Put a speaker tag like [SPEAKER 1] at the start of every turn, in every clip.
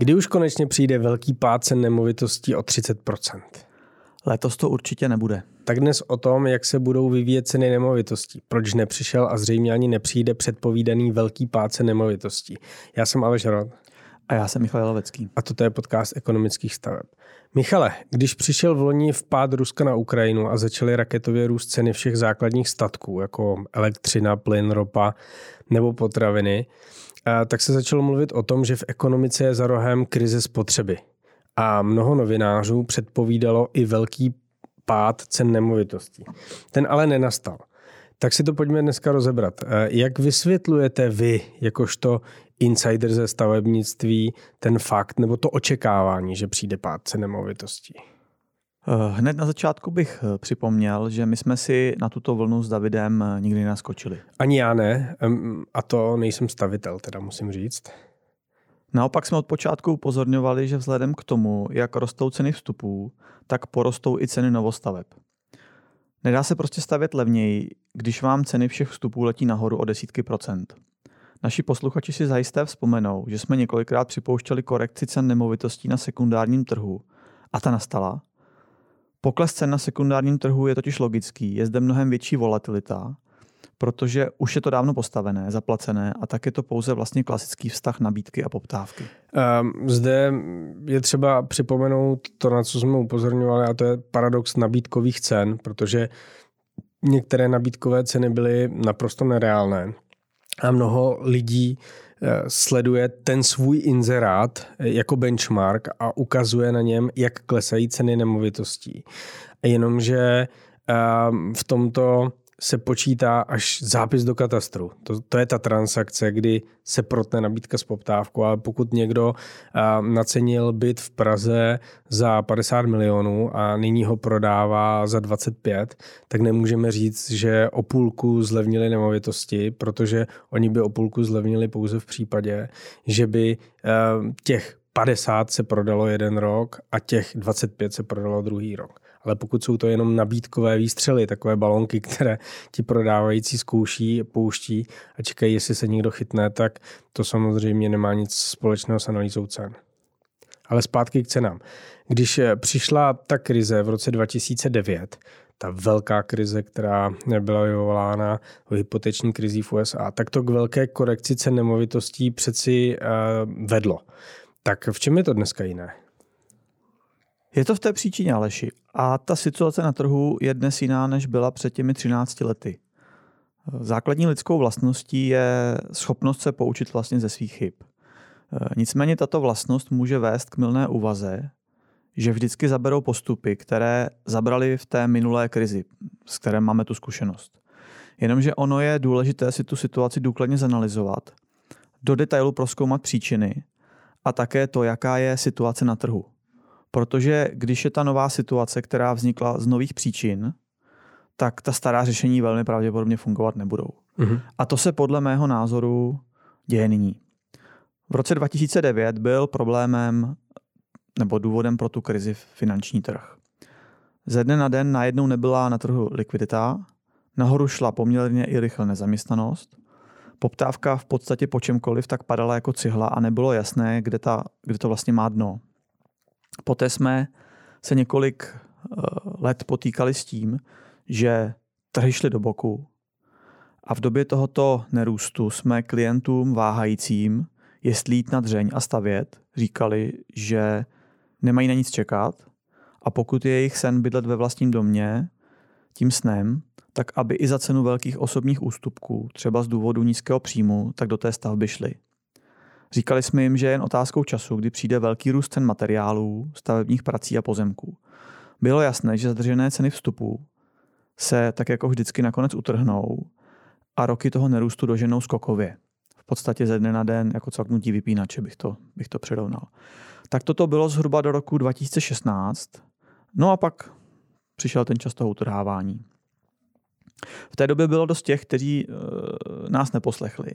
[SPEAKER 1] Kdy už konečně přijde velký pád cen nemovitostí o 30%?
[SPEAKER 2] Letos to určitě nebude.
[SPEAKER 1] Tak dnes o tom, jak se budou vyvíjet ceny nemovitostí. Proč nepřišel a zřejmě ani nepřijde předpovídaný velký pád cen nemovitostí. Já jsem Aleš Rod.
[SPEAKER 2] A já jsem Michal Lovecký.
[SPEAKER 1] A toto je podcast ekonomických staveb. Michale, když přišel v loni vpád Ruska na Ukrajinu a začaly raketově růst ceny všech základních statků, jako elektřina, plyn, ropa nebo potraviny, tak se začalo mluvit o tom, že v ekonomice je za rohem krize spotřeby. A mnoho novinářů předpovídalo i velký pád cen nemovitostí. Ten ale nenastal. Tak si to pojďme dneska rozebrat. Jak vysvětlujete vy, jakožto insider ze stavebnictví, ten fakt nebo to očekávání, že přijde pád cen nemovitostí?
[SPEAKER 2] Eh, hned na začátku bych eh, připomněl, že my jsme si na tuto vlnu s Davidem eh, nikdy naskočili.
[SPEAKER 1] Ani já ne, a to nejsem stavitel, teda musím říct.
[SPEAKER 2] Naopak jsme od počátku upozorňovali, že vzhledem k tomu, jak rostou ceny vstupů, tak porostou i ceny novostaveb. Nedá se prostě stavět levněji, když vám ceny všech vstupů letí nahoru o desítky procent. Naši posluchači si zajisté vzpomenou, že jsme několikrát připouštěli korekci cen nemovitostí na sekundárním trhu a ta nastala Pokles cen na sekundárním trhu je totiž logický, je zde mnohem větší volatilita, protože už je to dávno postavené, zaplacené a tak je to pouze vlastně klasický vztah nabídky a poptávky.
[SPEAKER 1] Um, zde je třeba připomenout to, na co jsme upozorňovali, a to je paradox nabídkových cen, protože některé nabídkové ceny byly naprosto nereálné a mnoho lidí sleduje ten svůj inzerát eh, jako benchmark a ukazuje na něm, jak klesají ceny nemovitostí. Jenomže ehm, v tomto se počítá až zápis do katastru. To, to je ta transakce, kdy se protne nabídka s poptávkou, ale pokud někdo a, nacenil byt v Praze za 50 milionů a nyní ho prodává za 25, tak nemůžeme říct, že o půlku zlevnili nemovitosti, protože oni by o půlku zlevnili pouze v případě, že by a, těch 50 se prodalo jeden rok a těch 25 se prodalo druhý rok ale pokud jsou to jenom nabídkové výstřely, takové balonky, které ti prodávající zkouší, pouští a čekají, jestli se někdo chytne, tak to samozřejmě nemá nic společného s analýzou cen. Ale zpátky k cenám. Když eh, přišla ta krize v roce 2009, ta velká krize, která byla vyvolána hypoteční krizí v USA, tak to k velké korekci cen nemovitostí přeci uh, vedlo. Tak v čem je to dneska jiné?
[SPEAKER 2] Je to v té příčině, Aleši. A ta situace na trhu je dnes jiná, než byla před těmi 13 lety. Základní lidskou vlastností je schopnost se poučit vlastně ze svých chyb. Nicméně tato vlastnost může vést k milné úvaze, že vždycky zaberou postupy, které zabrali v té minulé krizi, s které máme tu zkušenost. Jenomže ono je důležité si tu situaci důkladně zanalizovat, do detailu proskoumat příčiny a také to, jaká je situace na trhu. Protože když je ta nová situace, která vznikla z nových příčin, tak ta stará řešení velmi pravděpodobně fungovat nebudou. Mm-hmm. A to se podle mého názoru děje nyní. V roce 2009 byl problémem nebo důvodem pro tu krizi finanční trh. Ze dne na den najednou nebyla na trhu likvidita, nahoru šla poměrně i rychle nezaměstnanost, poptávka v podstatě po čemkoliv tak padala jako cihla a nebylo jasné, kde, ta, kde to vlastně má dno. Poté jsme se několik eh, let potýkali s tím, že trhy šly do boku a v době tohoto nerůstu jsme klientům váhajícím, jestli jít na dřeň a stavět, říkali, že nemají na nic čekat a pokud je jejich sen bydlet ve vlastním domě, tím snem, tak aby i za cenu velkých osobních ústupků, třeba z důvodu nízkého příjmu, tak do té stavby šli. Říkali jsme jim, že je jen otázkou času, kdy přijde velký růst cen materiálů, stavebních prací a pozemků. Bylo jasné, že zadržené ceny vstupů se tak jako vždycky nakonec utrhnou a roky toho nerůstu doženou skokově. V podstatě ze dne na den jako cvaknutí vypínače bych to, bych to přirovnal. Tak toto bylo zhruba do roku 2016. No a pak přišel ten čas toho utrhávání. V té době bylo dost těch, kteří e, nás neposlechli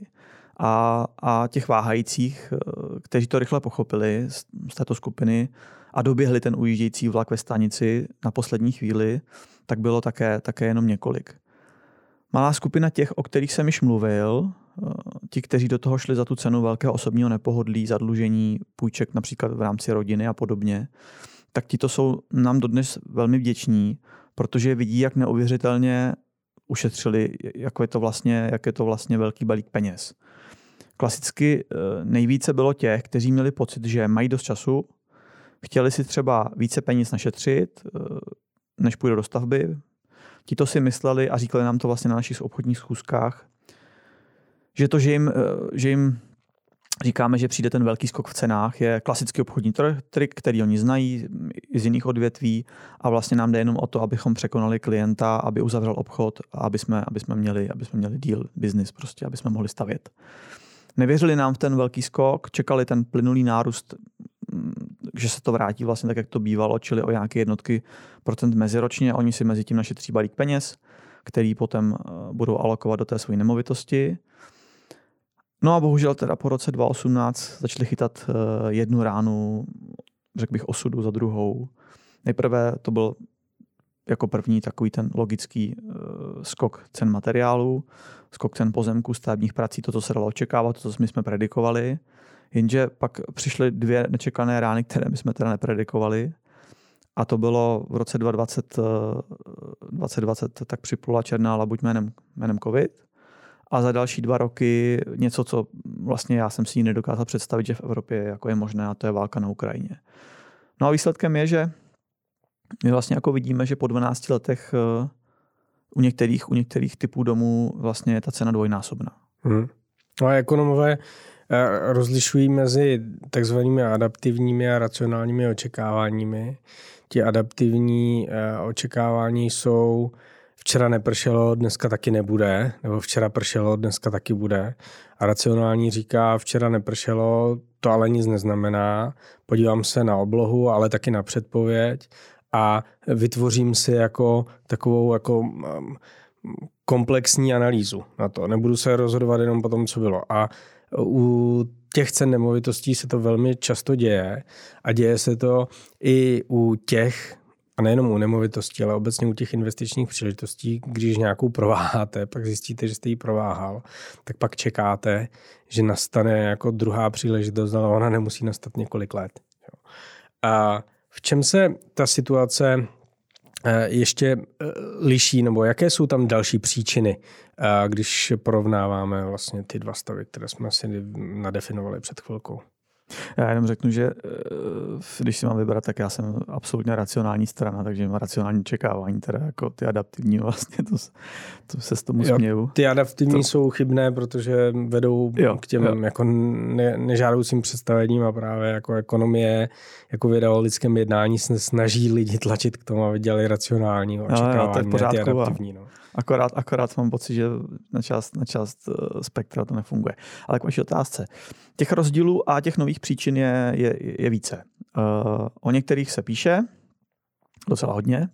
[SPEAKER 2] a, a těch váhajících, eh, kteří to rychle pochopili z, z této skupiny a doběhli ten ujíždějící vlak ve stanici na poslední chvíli, tak bylo také, také jenom několik. Malá skupina těch, o kterých jsem již mluvil, eh, ti, kteří do toho šli za tu cenu velkého osobního nepohodlí, zadlužení, půjček například v rámci rodiny a podobně, tak ti to jsou nám dodnes velmi vděční, protože vidí, jak neuvěřitelně ušetřili, jak je to vlastně, jak je to vlastně velký balík peněz. Klasicky eh, nejvíce bylo těch, kteří měli pocit, že mají dost času, chtěli si třeba více peněz našetřit, eh, než půjde do stavby. Ti to si mysleli a říkali nám to vlastně na našich obchodních schůzkách, že to, že jim, eh, že jim říkáme, že přijde ten velký skok v cenách, je klasický obchodní trik, který oni znají z jiných odvětví a vlastně nám jde jenom o to, abychom překonali klienta, aby uzavřel obchod a aby jsme, aby jsme měli, aby jsme měli deal, business prostě, aby jsme mohli stavět. Nevěřili nám v ten velký skok, čekali ten plynulý nárůst, mm, že se to vrátí vlastně tak, jak to bývalo, čili o nějaké jednotky procent meziročně. Oni si mezi tím našetří balík peněz, který potom eh, budou alokovat do té své nemovitosti No a bohužel teda po roce 2018 začali chytat eh, jednu ránu, řekl bych osudu za druhou. Nejprve to byl jako první takový ten logický uh, skok cen materiálů, skok cen pozemků, stavebních prací, to, co se dalo očekávat, to, co my jsme predikovali. Jenže pak přišly dvě nečekané rány, které my jsme teda nepredikovali. A to bylo v roce 2020, 2020 eh, tak připlula černá labuť jménem, jménem COVID a za další dva roky něco, co vlastně já jsem si nedokázal představit, že v Evropě jako je možné a to je válka na Ukrajině. No a výsledkem je, že my vlastně jako vidíme, že po 12 letech eh, u některých, u některých typů domů vlastně je ta cena dvojnásobná. Hmm.
[SPEAKER 1] No a ekonomové eh, rozlišují mezi takzvanými adaptivními a racionálními očekáváními. Ti adaptivní eh, očekávání jsou včera nepršelo, dneska taky nebude, nebo včera pršelo, dneska taky bude. A racionální říká, včera nepršelo, to ale nic neznamená. Podívám se na oblohu, ale taky na předpověď a vytvořím si jako takovou jako um, komplexní analýzu na to. Nebudu se rozhodovat jenom po tom, co bylo. A u těch cen nemovitostí se to velmi často děje a děje se to i u těch a nejenom u nemovitostí, ale obecně u těch investičních příležitostí, když nějakou prováháte, pak zjistíte, že jste ji prováhal, tak pak čekáte, že nastane jako druhá příležitost, ale ona nemusí nastat několik let. A v čem se ta situace eh, ještě eh, liší, nebo jaké jsou tam další příčiny, eh, když porovnáváme vlastně ty dva stavy, které jsme si nadefinovali před chvilkou?
[SPEAKER 2] Já jenom řeknu, že eh, když si mám vybrat, tak já jsem absolutně racionální strana, takže mám racionální čekávání, teda jako ty adaptivní vlastně, to, to se s tomu jo, směju.
[SPEAKER 1] Ty adaptivní to... jsou chybné, protože vedou jo, k těm jo. jako ne, nežádoucím představením a právě jako ekonomie, jako věda o lidském jednání se snaží lidi tlačit k tomu, aby dělali racionální očekávání, jo, jo, to je pořádku, ty adaptivní. No.
[SPEAKER 2] Akorát, akorát mám pocit, že na část, na část eh, spektra to nefunguje. Ale k vaší otázce. Těch rozdílů a těch nových příčin je, je, je více. Uh, o některých se píše docela hodně,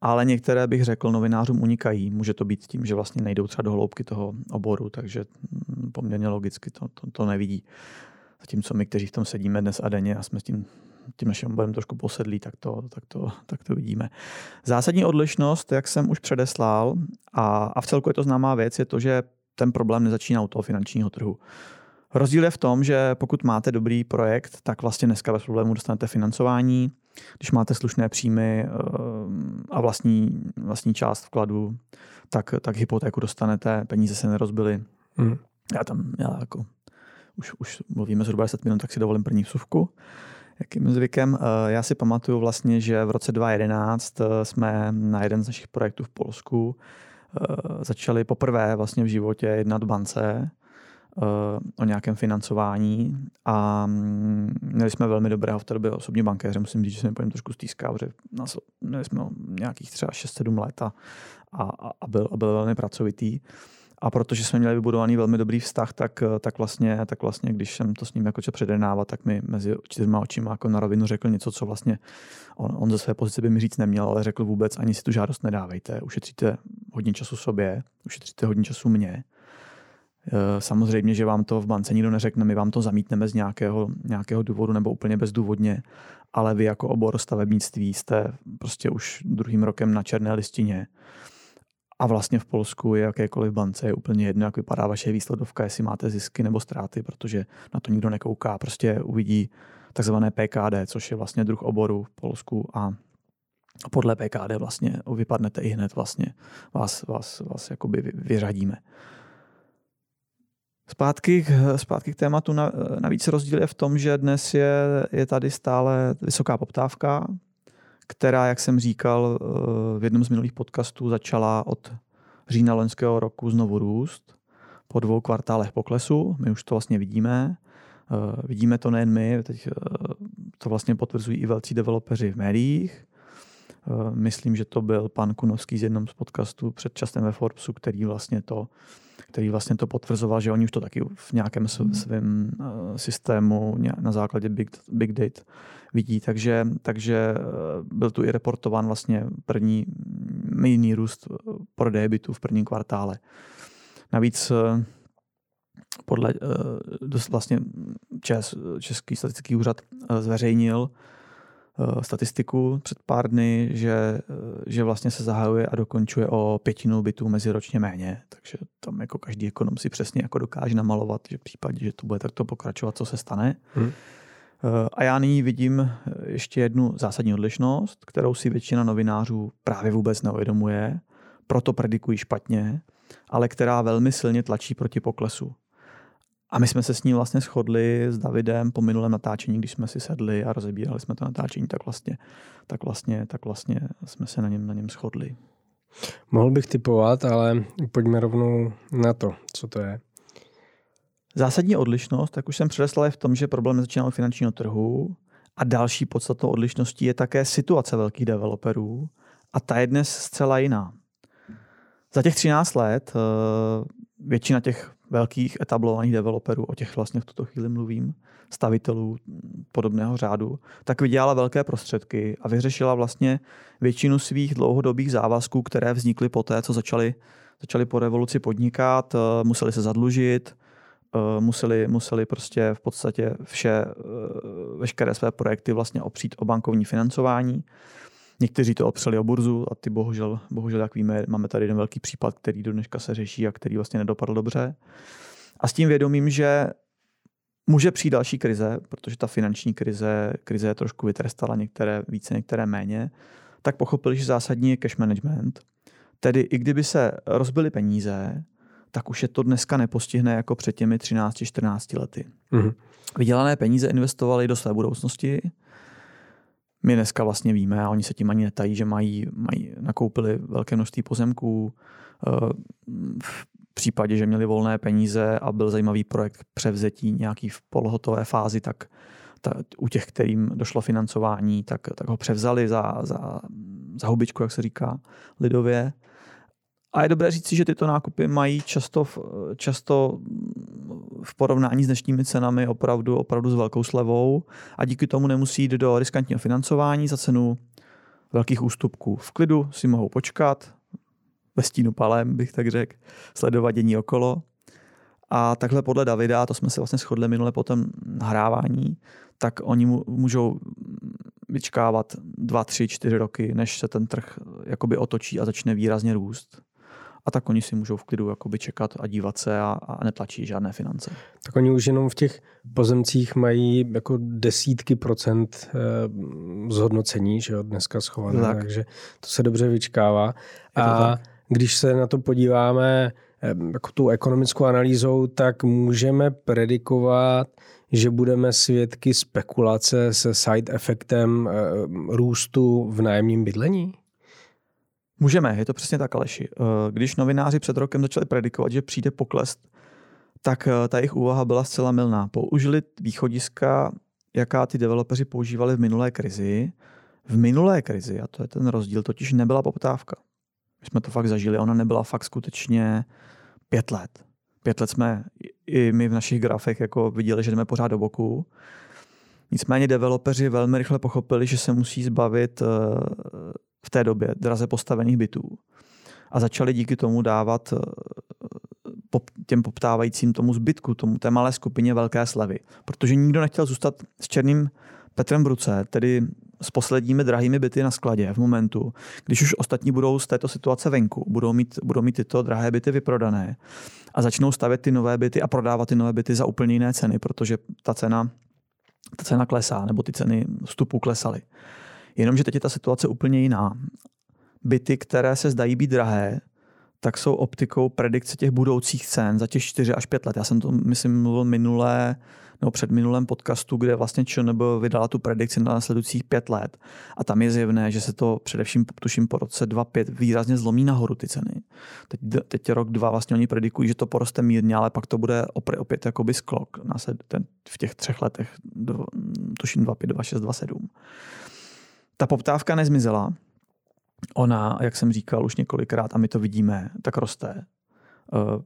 [SPEAKER 2] ale některé bych řekl novinářům unikají. Může to být tím, že vlastně nejdou třeba do hloubky toho oboru, takže hm, poměrně logicky to, to, to nevidí. Zatímco my, kteří v tom sedíme dnes a denně a jsme s tím tím naším oborem trošku posedlí, tak to, tak to, tak to vidíme. Zásadní odlišnost, jak jsem už předeslal, a, a v celku je to známá věc, je to, že ten problém nezačíná u toho finančního trhu. Rozdíl je v tom, že pokud máte dobrý projekt, tak vlastně dneska bez problémů dostanete financování. Když máte slušné příjmy eh, a vlastní, vlastní část vkladu, tak, tak hypotéku dostanete, peníze se nerozbily. Hmm. Já tam, já jako, už, už mluvíme zhruba 10 minut, tak si dovolím první vsuvku jakým zvykem. Eh, já si pamatuju vlastně, že v roce 2011 eh, jsme na jeden z našich projektů v Polsku eh, začali poprvé vlastně v životě jednat bance o nějakém financování a mm, měli jsme velmi dobrého v té době osobní bankéře, musím říct, že jsme pojem trošku stýská, protože měli jsme nějakých třeba 6-7 let a, a, a, byl, a byl velmi pracovitý. A protože jsme měli vybudovaný velmi dobrý vztah, tak, tak, vlastně, tak vlastně, když jsem to s ním jako předenávat, tak mi mezi čtyřma očima jako na rovinu řekl něco, co vlastně on, on ze své pozice by mi říct neměl, ale řekl vůbec, ani si tu žádost nedávejte, ušetříte hodně času sobě, ušetříte hodně času mě. E, samozřejmě, že vám to v bance nikdo neřekne, my vám to zamítneme z nějakého, nějakého důvodu nebo úplně bezdůvodně, ale vy jako obor stavebnictví jste prostě už druhým rokem na černé listině a vlastně v Polsku je jakékoliv bance je úplně jedno, jak vypadá vaše výsledovka, jestli máte zisky nebo ztráty, protože na to nikdo nekouká. Prostě uvidí takzvané PKD, což je vlastně druh oboru v Polsku a podle PKD vlastně vypadnete i hned vlastně vás, vás, vás jakoby vyřadíme. Zpátky, zpátky k tématu. Navíc rozdíl je v tom, že dnes je, je tady stále vysoká poptávka, která, jak jsem říkal v jednom z minulých podcastů, začala od října loňského roku znovu růst po dvou kvartálech poklesu. My už to vlastně vidíme. Vidíme to nejen my, teď to vlastně potvrzují i velcí developeři v médiích. Myslím, že to byl pan Kunovský z jednom z podcastů před časem ve Forbesu, který vlastně to který vlastně to potvrzoval, že oni už to taky v nějakém hmm. svém eh, systému na základě big, big data vidí. Takže, takže eh, byl tu i reportován vlastně první jiný růst eh, prodeje bytů v prvním kvartále. Navíc podle dost vlastně Čes, Český statistický úřad zveřejnil statistiku před pár dny, že, eh, že vlastně se zahajuje a dokončuje o pětinu bytů meziročně méně. Takže tam jako každý ekonom si přesně jako dokáže namalovat, že v případě, že to bude takto pokračovat, co se stane. Hmm. Eh, a já nyní vidím ještě jednu zásadní odlišnost, kterou si většina novinářů právě vůbec neuvědomuje, proto predikují špatně, ale která velmi silně tlačí proti poklesu. A my jsme se s ním vlastně shodli s Davidem po minulém natáčení, když jsme si sedli a rozebírali jsme to natáčení, tak vlastně, tak vlastně, tak vlastně jsme se na něm, na něm shodli.
[SPEAKER 1] Mohl bych typovat, ale pojďme rovnou na to, co to je.
[SPEAKER 2] Zásadní odlišnost, tak už jsem předeslal, je v tom, že problém začíná od finančního trhu a další podstatou odlišností je také situace velkých developerů a ta je dnes zcela jiná. Za těch 13 let eh, většina těch velkých etablovaných developerů, o těch vlastně v tuto chvíli mluvím, stavitelů podobného řádu, tak vydělala velké prostředky a vyřešila vlastně většinu svých dlouhodobých závazků, které vznikly po té, co začali, začali po revoluci podnikat, eh, museli se zadlužit, eh, museli, museli prostě v podstatě vše, eh, veškeré své projekty vlastně opřít o bankovní financování. Někteří to opřeli o burzu a ty bohužel, bohužel jak víme, máme tady jeden velký případ, který do dneška se řeší a který vlastně nedopadl dobře. A s tím vědomím, že může přijít další krize, protože ta finanční krize, krize trošku vytrestala některé více, některé méně, tak pochopili, že zásadní je cash management. Tedy i kdyby se rozbily peníze, tak už je to dneska nepostihne jako před těmi 13-14 lety. Mm-hmm. Vydělané peníze investovali do své budoucnosti, my dneska vlastně víme, a oni se tím ani netají, že mají, mají nakoupili velké množství pozemků. Eh, v případě, že měli volné peníze a byl zajímavý projekt převzetí nějaký v polohotové fázi, tak ta, u těch, kterým došlo financování, tak, tak ho převzali za, za, za hubičku, jak se říká lidově. A je dobré říci, že tyto nákupy mají často, často v porovnání s dnešními cenami opravdu, opravdu s velkou slevou a díky tomu nemusí jít do riskantního financování za cenu velkých ústupků. V klidu si mohou počkat, ve stínu palem bych tak řekl, sledovat dění okolo. A takhle podle Davida, to jsme se vlastně shodli minule po tom nahrávání, tak oni můžou vyčkávat dva, tři, čtyři roky, než se ten trh jakoby otočí a začne výrazně růst a tak oni si můžou v klidu jakoby čekat a dívat se a, a netlačí žádné finance.
[SPEAKER 1] Tak oni už jenom v těch pozemcích mají jako desítky procent eh, zhodnocení, že jo, dneska schované, tak. takže to se dobře vyčkává. A tak. když se na to podíváme eh, jako tu ekonomickou analýzou, tak můžeme predikovat, že budeme svědky spekulace se side efektem eh, růstu v nájemním bydlení?
[SPEAKER 2] Můžeme, je to přesně tak, Aleši. Eh, když novináři před rokem začali predikovat, že přijde pokles, tak eh, ta jejich úvaha byla zcela milná. Použili východiska, jaká ty developeři používali v minulé krizi. V minulé krizi, a to je ten rozdíl, totiž nebyla poptávka. My jsme to fakt zažili, ona nebyla fakt skutečně pět let. Pět let jsme i my v našich grafech jako viděli, že jdeme pořád do boku. Nicméně developeři velmi rychle pochopili, že se musí zbavit eh, v té době draze postavených bytů a začali díky tomu dávat eh, těm poptávajícím tomu zbytku, tomu té malé skupině velké slevy. Protože nikdo nechtěl zůstat s černým Petrem v ruce, tedy s posledními drahými byty na skladě v momentu, když už ostatní budou z této situace venku, budou mít, budou mít tyto drahé byty vyprodané a začnou stavět ty nové byty a prodávat ty nové byty za úplně jiné ceny, protože ta cena, ta cena klesá, nebo ty ceny vstupu klesaly. Jenomže teď je ta situace úplně jiná. Byty, které se zdají být drahé, tak jsou optikou predikce těch budoucích cen za těch 4 až 5 let. Já jsem to, myslím, mluvil minulé nebo před minulém podcastu, kde vlastně ČNB vydala tu predikci na následujících pět let. A tam je zjevné, že se to především, tuším, po roce 2-5 výrazně zlomí nahoru ty ceny. Teď, teď rok, dva vlastně oni predikují, že to poroste mírně, ale pak to bude opět, opět jakoby sklok v těch třech letech, tuším 2-5, 2-6, 2-7. Ta poptávka nezmizela, ona, jak jsem říkal už několikrát, a my to vidíme, tak roste. Eh,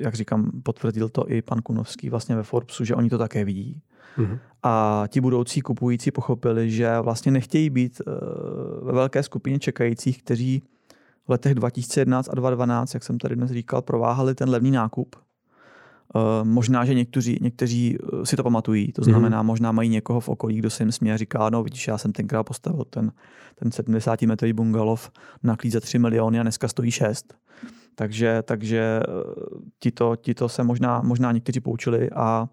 [SPEAKER 2] jak říkám, potvrdil to i pan Kunovský vlastně ve Forbesu, že oni to také vidí. Mm-hmm. A ti budoucí kupující pochopili, že vlastně nechtějí být eh, ve velké skupině čekajících, kteří v letech 2011 a 2012, jak jsem tady dnes říkal, prováhali ten levný nákup. Eh, možná, že někteří, někteří si to pamatují, to znamená, mm-hmm. možná mají někoho v okolí, kdo se jim směje a říká, no vidíš, já jsem tenkrát postavil ten, ten 70 metrový bungalov na klíč za 3 miliony a dneska stojí 6. Takže, takže eh, ti, to, ti to se možná, možná někteří poučili a,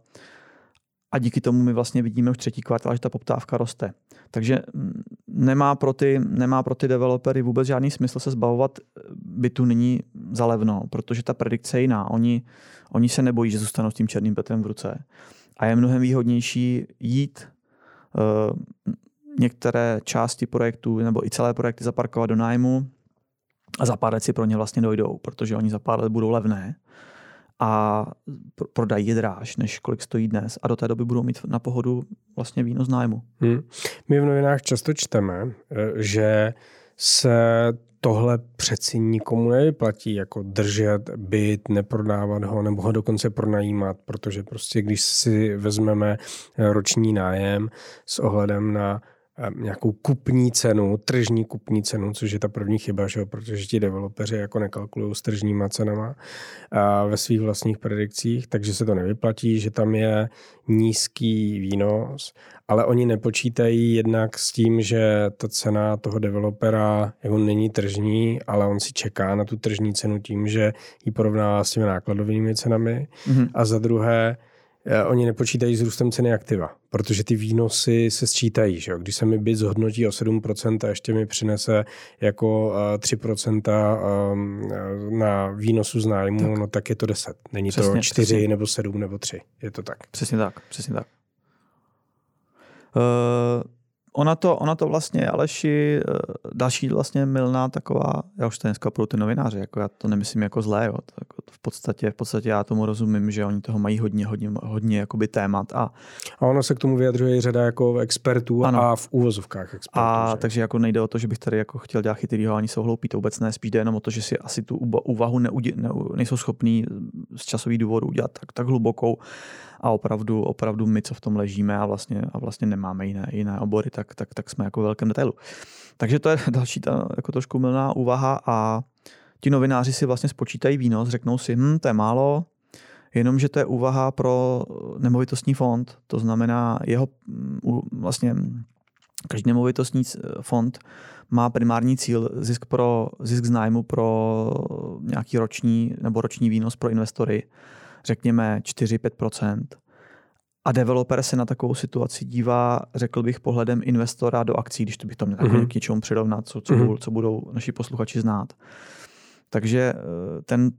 [SPEAKER 2] a díky tomu my vlastně vidíme už třetí kvartál, že ta poptávka roste. Takže mm, nemá pro ty, nemá pro ty developery vůbec žádný smysl se zbavovat eh, bytu nyní za levno, protože ta predikce je jiná. Oni, oni se nebojí, že zůstanou s tím černým Petrem v ruce. A je mnohem výhodnější jít uh, některé části projektu nebo i celé projekty zaparkovat do nájmu, a za pár let si pro ně vlastně dojdou, protože oni za pár let budou levné a prodají dráž, než kolik stojí dnes a do té doby budou mít na pohodu vlastně víno z nájmu. Hmm.
[SPEAKER 1] My v novinách často čteme, eh, že se tohle přeci nikomu nevyplatí, jako držet byt, neprodávat ho nebo ho dokonce pronajímat, protože prostě když si vezmeme roční nájem s ohledem na nějakou kupní cenu, tržní kupní cenu, což je ta první chyba, že jo? protože ti developeři jako nekalkulují s tržníma cenama a ve svých vlastních predikcích, takže se to nevyplatí, že tam je nízký výnos, ale oni nepočítají jednak s tím, že ta cena toho developera jako není tržní, ale on si čeká na tu tržní cenu tím, že ji porovnává s těmi nákladovými cenami mm-hmm. a za druhé oni nepočítají s růstem ceny aktiva, protože ty výnosy se sčítají. Že jo? Když se mi byt zhodnotí o 7% a ještě mi přinese jako 3% eh, ehm, eh, na výnosu z nájmu, tak. no tak je to 10. Není přesně, to 4 přesně. nebo 7 nebo 3. Je to tak.
[SPEAKER 2] Přesně tak, přesně tak. Uh, ona to, ona to vlastně, Aleši, eh, další vlastně milná taková, já už to dneska pro ty novináři, jako já to nemyslím jako zlé, jo, to, jako v, podstatě, v podstatě já tomu rozumím, že oni toho mají hodně, hodně, hodně jakoby témat. A,
[SPEAKER 1] a ono se k tomu vyjadřuje i řada jako expertů ano. a v úvozovkách expertů.
[SPEAKER 2] A že? takže jako nejde o to, že bych tady jako chtěl dělat chytrýho, ani jsou hloupí, to vůbec ne, spíš jde jenom o to, že si asi tu úvahu neudě, ne, nejsou schopní z časových důvodů udělat tak, tak hlubokou, a opravdu, opravdu my, co v tom ležíme a vlastně, a vlastně nemáme jiné, jiné obory, tak, tak, tak jsme jako v velkém detailu. Takže to je další ta jako trošku milná úvaha a ti novináři si vlastně spočítají výnos, řeknou si, hm, to je málo, jenomže to je úvaha pro nemovitostní fond, to znamená jeho vlastně každý nemovitostní fond má primární cíl zisk, pro, zisk z nájmu pro nějaký roční nebo roční výnos pro investory řekněme 4-5 a developer se na takovou situaci dívá, řekl bych, pohledem investora do akcí, když to bych to měl mm-hmm. k něčemu přirovnat, co, co, mm-hmm. budou, co budou naši posluchači znát. Takže eh, ten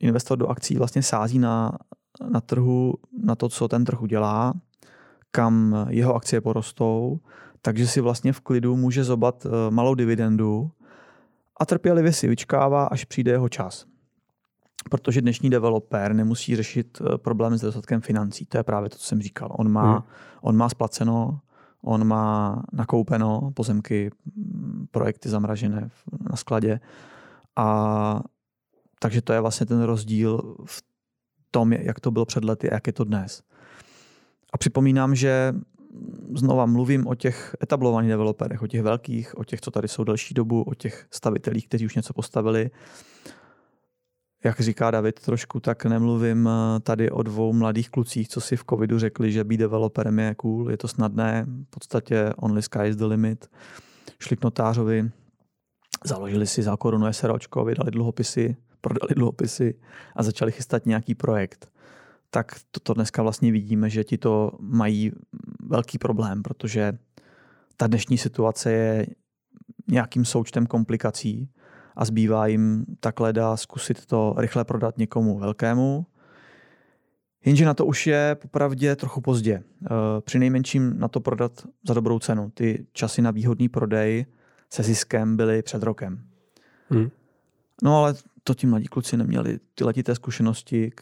[SPEAKER 2] investor do akcí vlastně sází na, na trhu, na to, co ten trh udělá, kam jeho akcie porostou, takže si vlastně v klidu může zobat eh, malou dividendu a trpělivě si vyčkává, až přijde jeho čas protože dnešní developer nemusí řešit eh, problém s dostatkem financí. To je právě to, co jsem říkal. On má, hmm. on má splaceno, on má nakoupeno pozemky, projekty zamražené na skladě a takže to je vlastně ten rozdíl v tom, jak to bylo před lety a jak je to dnes. A připomínám, že znova mluvím o těch etablovaných developerech, o těch velkých, o těch, co tady jsou delší dobu, o těch stavitelích, kteří už něco postavili jak říká David trošku, tak nemluvím eh, tady o dvou mladých klucích, co si v covidu řekli, že být developerem je cool, je to snadné, v podstatě only sky is the limit. Šli k notářovi, založili si za korunu SROčko, vydali dluhopisy, prodali dluhopisy a začali chystat nějaký projekt. Tak toto dneska vlastně vidíme, že ti to mají velký problém, protože ta dnešní situace je nějakým součtem komplikací a zbývá jim takhle dá zkusit to rychle prodat někomu velkému. Jenže na to už je popravdě trochu pozdě. Eh, při nejmenším na to prodat za dobrou cenu. Ty časy na výhodný prodej se ziskem byly před rokem. Hmm. No ale to ti mladí kluci neměli ty letité zkušenosti,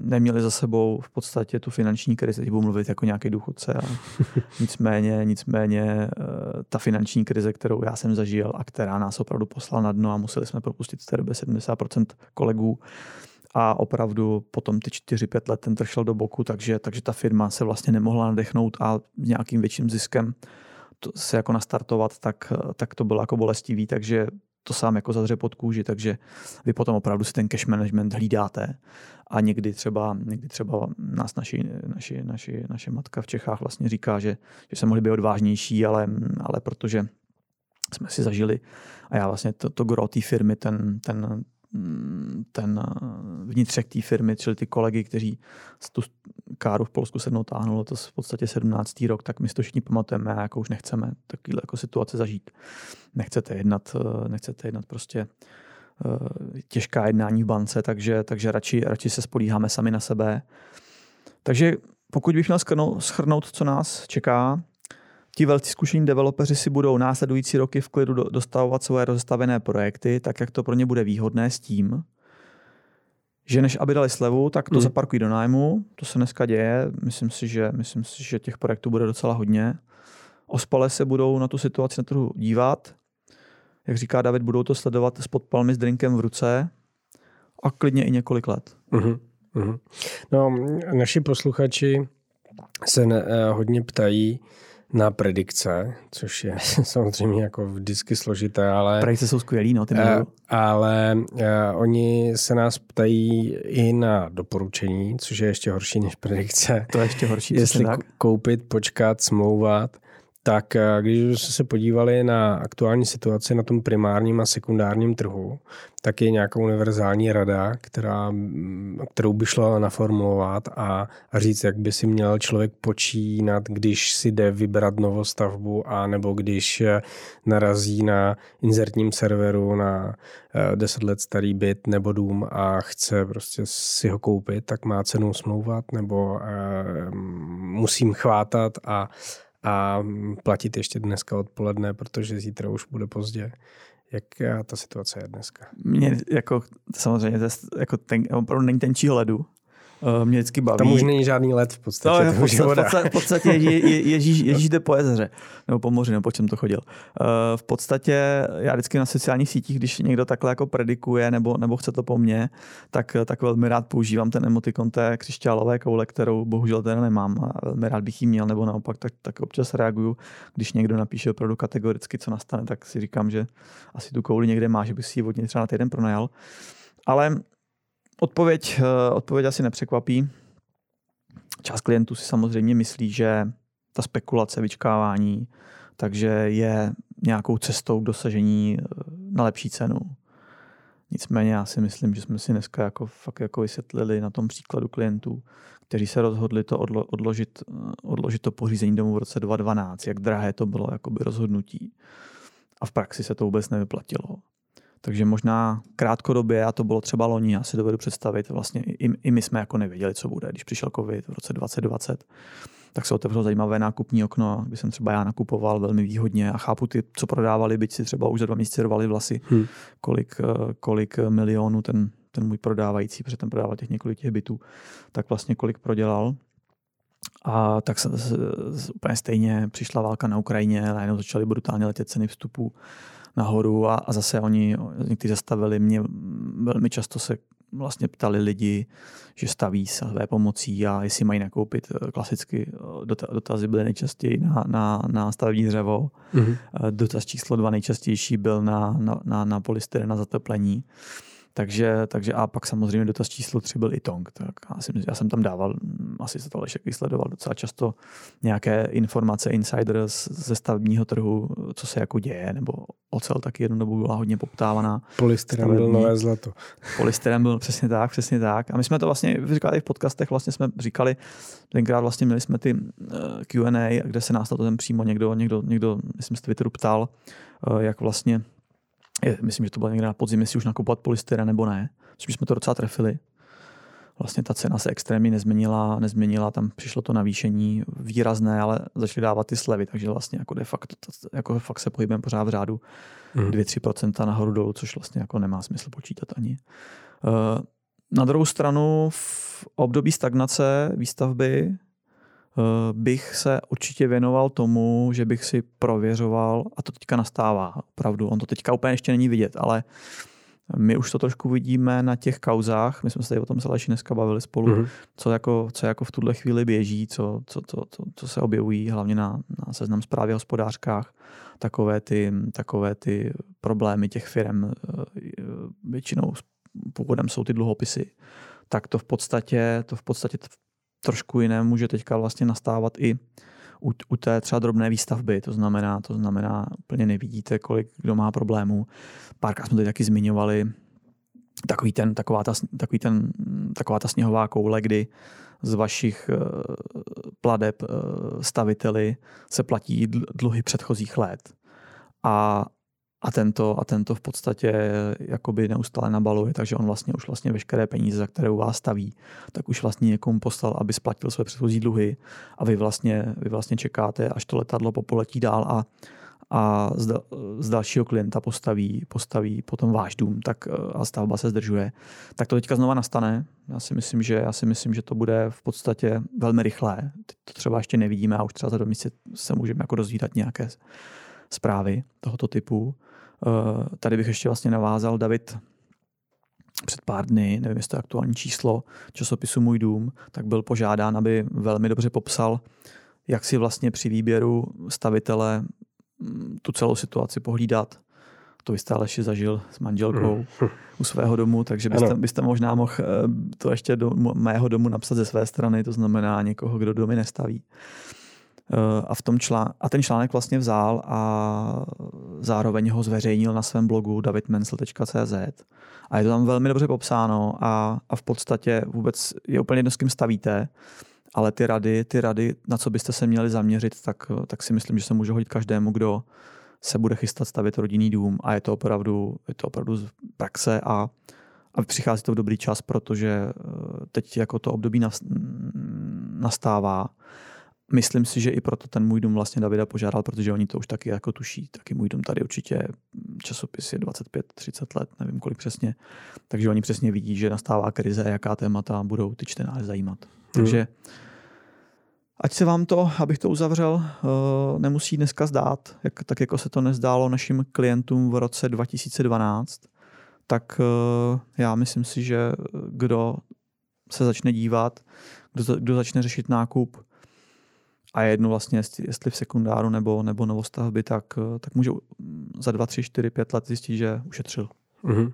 [SPEAKER 2] neměli za sebou v podstatě tu finanční krizi, teď budu mluvit jako nějaký důchodce. A nicméně, nicméně eh, ta finanční krize, kterou já jsem zažil a která nás opravdu poslala na dno a museli jsme propustit z té doby 70% kolegů a opravdu potom ty 4-5 let ten trh šel do boku, takže, takže ta firma se vlastně nemohla nadechnout a nějakým větším ziskem to se jako nastartovat, tak, tak to bylo jako bolestivý, takže to sám jako zadře pod kůži, takže vy potom opravdu si ten cash management hlídáte a někdy třeba, někdy třeba nás naši, naši, naši, naše matka v Čechách vlastně říká, že, že se mohli být odvážnější, ale, ale protože jsme si zažili a já vlastně to, to gro té firmy, ten, ten, ten vnitřek té firmy, čili ty kolegy, kteří tu káru v Polsku se mnou táhnulo, to v podstatě 17. rok, tak my si to všichni pamatujeme a jako už nechceme takovýhle jako situace zažít. Nechcete jednat, nechcete jednat prostě eh, těžká jednání v bance, takže, takže radši, radši se spolíháme sami na sebe. Takže pokud bych měl schrnout, co nás čeká, Ti velcí zkušení developeři si budou následující roky v klidu dostavovat svoje rozestavené projekty, tak jak to pro ně bude výhodné s tím, že než aby dali slevu, tak to hmm. zaparkují do nájmu. To se dneska děje. Myslím si, že, myslím si, že těch projektů bude docela hodně. Ospale se budou na tu situaci na trhu dívat. Jak říká David, budou to sledovat s podpalmi s drinkem v ruce a klidně i několik let. Uh-huh.
[SPEAKER 1] Uh-huh. No, naši posluchači se ne, eh, hodně ptají, na predikce, což je samozřejmě jako vždycky složité, ale...
[SPEAKER 2] Predikce jsou skvělý, no, ty uh,
[SPEAKER 1] Ale uh, oni se nás ptají i na doporučení, což je ještě horší než predikce.
[SPEAKER 2] To je ještě horší.
[SPEAKER 1] Jestli tak. koupit, počkat, smlouvat tak eh, když jsme se podívali na aktuální situaci na tom primárním a sekundárním trhu, tak je nějaká univerzální rada, která, mm, kterou by šlo naformulovat a, říct, jak by si měl člověk počínat, když si jde vybrat novostavbu a nebo když eh, narazí na inzertním serveru na 10 eh, let starý byt nebo dům a chce prostě si ho koupit, tak má cenu smlouvat nebo musím chvátat a a platit ještě dneska odpoledne, protože zítra už bude pozdě. Jak ta situace je dneska?
[SPEAKER 2] Mě jako samozřejmě to jako ten, opravdu není tenčího ledu, mě vždycky baví.
[SPEAKER 1] Tam už není žádný let v podstatě.
[SPEAKER 2] No, v, podstatě, v podstatě, v podstatě je, je, ježíš, ježíte po jezeře, nebo po moři, nebo po čem to chodil. Uh, v podstatě já vždycky na sociálních sítích, když někdo takhle jako predikuje, nebo, nebo chce to po mně, tak, tak velmi rád používám ten emotikon té křišťálové koule, kterou bohužel teda nemám a velmi rád bych ji měl, nebo naopak tak, tak občas reaguju, když někdo napíše opravdu kategoricky, co nastane, tak si říkám, že asi tu kouli někde má, že bych si ji vodně třeba na týden pronajal. Ale Odpověď, eh, odpověď asi nepřekvapí. Část klientů si samozřejmě myslí, že ta spekulace, vyčkávání, takže je nějakou cestou k dosažení eh, na lepší cenu. Nicméně já si myslím, že jsme si dneska jako fakt jako vysvětlili na tom příkladu klientů, kteří se rozhodli to odlo, odložit, eh, odložit to pořízení domu v roce 2012, jak drahé to bylo jakoby rozhodnutí. A v praxi se to vůbec nevyplatilo. Takže možná krátkodobě, a to bylo třeba loni, já si dovedu představit, vlastně i, i my jsme jako nevěděli, co bude, když přišel covid v roce 2020 tak se otevřelo zajímavé nákupní okno, kdy jsem třeba já nakupoval velmi výhodně a chápu ty, co prodávali, byť si třeba už za dva měsíce rvali vlasy, hmm. kolik, eh, kolik milionů ten, ten můj prodávající, protože ten prodával těch několik těch bytů, tak vlastně kolik prodělal. A tak se, se, úplně stejně přišla válka na Ukrajině, najednou začaly brutálně letět ceny vstupů nahoru a, a zase oni, někteří zastavili mě, velmi často se vlastně ptali lidi, že staví své pomocí a jestli mají nakoupit eh, klasicky eh, dotazy byly nejčastěji na, na, na stavební dřevo. Mm-hmm. Dotaz číslo dva nejčastější byl na, na, na, na polystyren na zateplení. Takže, takže a pak samozřejmě dotaz číslo 3 byl i Tong. Tak já, si, já jsem tam dával, mm, asi se to Lešek vysledoval docela často nějaké informace insider ze stavebního trhu, co se jako děje, nebo ocel taky jednu dobu byla hodně poptávaná.
[SPEAKER 1] Polystyren byl nové zlato.
[SPEAKER 2] Polystyren byl přesně tak, přesně tak. A my jsme to vlastně, říkali v podcastech, vlastně jsme říkali, tenkrát vlastně měli jsme ty eh, Q&A, kde se nás to ten přímo někdo, někdo, někdo, myslím, z Twitteru ptal, eh, jak vlastně je, myslím, že to bylo někde na podzim, jestli už nakupovat polystyra nebo ne. Myslím, že jsme to docela trefili. Vlastně ta cena se extrémně nezměnila, nezměnila, tam přišlo to navýšení výrazné, ale začaly dávat ty slevy, takže vlastně jako de facto, jako fakt se pohybujeme pořád v řádu mm. 2-3% nahoru dolů, což vlastně jako nemá smysl počítat ani. Eh, na druhou stranu v období stagnace výstavby bych se určitě věnoval tomu, že bych si prověřoval, a to teďka nastává, opravdu, on to teďka úplně ještě není vidět, ale my už to trošku vidíme na těch kauzách, my jsme se tady o tom se dneska bavili spolu, mm-hmm. co, jako, co jako v tuhle chvíli běží, co, co, co, co, co se objevují hlavně na, na seznam zprávy hospodářkách, takové ty, takové ty problémy těch firm, eh, většinou původem jsou ty dluhopisy, tak to v podstatě, to v podstatě trošku jiné může teďka vlastně nastávat i u, u té třeba drobné výstavby, to znamená, to znamená, úplně nevidíte, kolik kdo má problémů. Párkrát jsme to taky zmiňovali, takový ten, taková, ta, takový ten, taková ta sněhová koule, kdy z vašich uh, pladeb uh, staviteli se platí dluhy předchozích let. A a tento, a tento v podstatě jakoby neustále nabaluje, takže on vlastně už vlastně veškeré peníze, za které u vás staví, tak už vlastně někomu poslal, aby splatil své předchozí dluhy a vy vlastně, vy vlastně čekáte, až to letadlo popoletí dál a, a z, z dalšího klienta postaví, postaví potom váš dům tak, a stavba se zdržuje. Tak to teďka znova nastane. Já si myslím, že, já si myslím, že to bude v podstatě velmi rychlé. Teď to třeba ještě nevidíme a už třeba za měsíce se můžeme jako dozvídat nějaké zprávy tohoto typu. Eh, tady bych ještě vlastně navázal David před pár dny, nevím, jestli to je aktuální číslo časopisu Můj dům, tak byl požádán, aby velmi dobře popsal, jak si vlastně při výběru stavitele mm, tu celou situaci pohlídat. To vy jste Aleši zažil s manželkou mm. u svého domu, takže byste, byste možná mohl eh, to ještě do mého domu napsat ze své strany, to znamená někoho, kdo domy nestaví. Eh, a, v tom člán- a ten článek vlastně vzal a zároveň ho zveřejnil na svém blogu davidmensel.cz a je to tam velmi dobře popsáno a, a v podstatě vůbec je úplně jedno, s kým stavíte, ale ty rady, ty rady, na co byste se měli zaměřit, tak, tak si myslím, že se může hodit každému, kdo se bude chystat stavět rodinný dům. A je to opravdu, je to opravdu z praxe a, a přichází to v dobrý čas, protože eh, teď jako to období nastává Myslím si, že i proto ten můj dům vlastně Davida požádal, protože oni to už taky jako tuší. Taky můj dům tady určitě časopis je 25-30 let, nevím kolik přesně. Takže oni přesně vidí, že nastává krize a jaká témata budou ty čtenáře zajímat. Hmm. Takže ať se vám to, abych to uzavřel, eh, nemusí dneska zdát, jak, tak jako se to nezdálo našim klientům v roce 2012, tak eh, já myslím si, že kdo se začne dívat, kdo, kdo začne řešit nákup a je jedno vlastně, jestli v sekundáru nebo, nebo novostavby, tak, tak může za dva, tři, čtyři, pět let zjistit, že ušetřil.
[SPEAKER 1] Mm-hmm,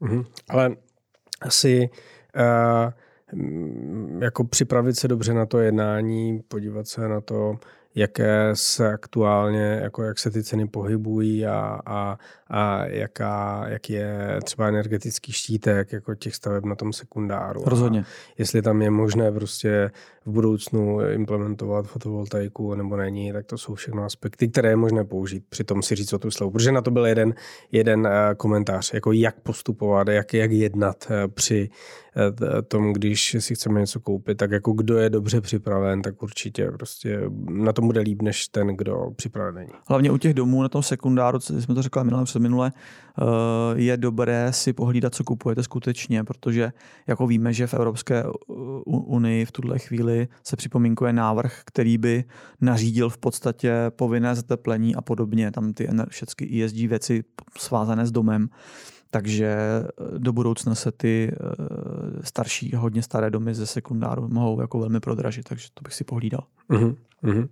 [SPEAKER 1] mm-hmm. Ale asi uh, jako připravit se dobře na to jednání, podívat se na to, jaké se aktuálně, jako jak se ty ceny pohybují a, a, a jaká, jak je třeba energetický štítek jako těch staveb na tom sekundáru.
[SPEAKER 2] Rozhodně.
[SPEAKER 1] A jestli tam je možné prostě v budoucnu implementovat fotovoltaiku nebo není, tak to jsou všechno aspekty, které je možné použít. Přitom si říct o tu slavu. Protože na to byl jeden, jeden eh, komentář, jako jak postupovat, jak, jak jednat eh, při eh, tom, když si chceme něco koupit, tak jako kdo je dobře připraven, tak určitě prostě na tom bude líp, než ten, kdo připraven není.
[SPEAKER 2] Hlavně u těch domů na tom sekundáru, co jsme to řekli minule, minule, je dobré si pohlídat, co kupujete skutečně, protože jako víme, že v Evropské unii v tuhle chvíli se připomínkuje návrh, který by nařídil v podstatě povinné zateplení a podobně, tam ty všechny ESG věci svázané s domem. Takže eh, do budoucna se ty starší, hodně staré domy ze sekundáru mohou jako velmi prodražit, takže to bych si pohlídal. Uh-huh, uh-huh.